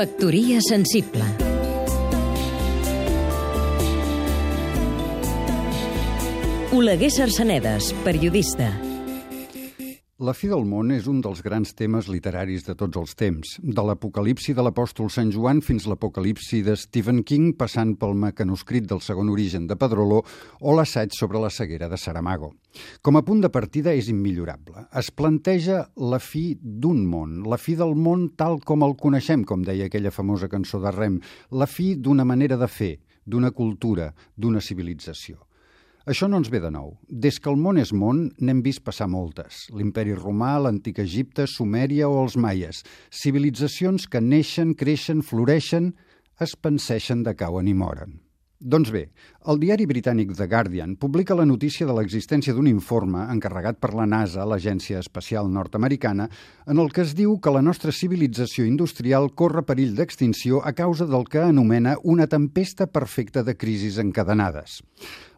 Factoria sensible. Oleguer Sarsenedes, periodista la fi del món és un dels grans temes literaris de tots els temps, de l'apocalipsi de l'apòstol Sant Joan fins l'apocalipsi de Stephen King, passant pel mecanoscrit del segon origen de Pedrolo o l'assaig sobre la ceguera de Saramago. Com a punt de partida és immillorable. Es planteja la fi d'un món, la fi del món tal com el coneixem, com deia aquella famosa cançó de Rem, la fi d'una manera de fer, d'una cultura, d'una civilització. Això no ens ve de nou. Des que el món és món, n'hem vist passar moltes. L'imperi romà, l'antic Egipte, Sumèria o els maies. Civilitzacions que neixen, creixen, floreixen, es penseixen, decauen i moren. Doncs bé, el diari britànic The Guardian publica la notícia de l'existència d'un informe encarregat per la NASA, l'Agència Espacial Nord-Americana, en el que es diu que la nostra civilització industrial corre perill d'extinció a causa del que anomena una tempesta perfecta de crisis encadenades.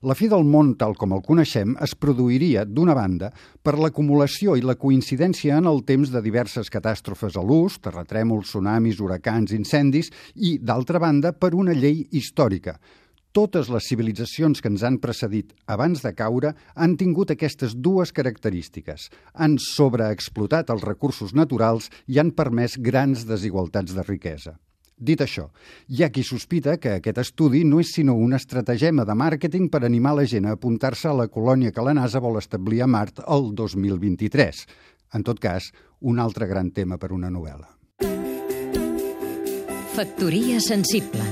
La fi del món, tal com el coneixem, es produiria, d'una banda, per l'acumulació i la coincidència en el temps de diverses catàstrofes a l'ús, terratrèmols, tsunamis, huracans, incendis, i, d'altra banda, per una llei històrica, totes les civilitzacions que ens han precedit abans de caure han tingut aquestes dues característiques. Han sobreexplotat els recursos naturals i han permès grans desigualtats de riquesa. Dit això, hi ha qui sospita que aquest estudi no és sinó un estratagema de màrqueting per animar la gent a apuntar-se a la colònia que la NASA vol establir a Mart el 2023. En tot cas, un altre gran tema per una novel·la. Factoria sensible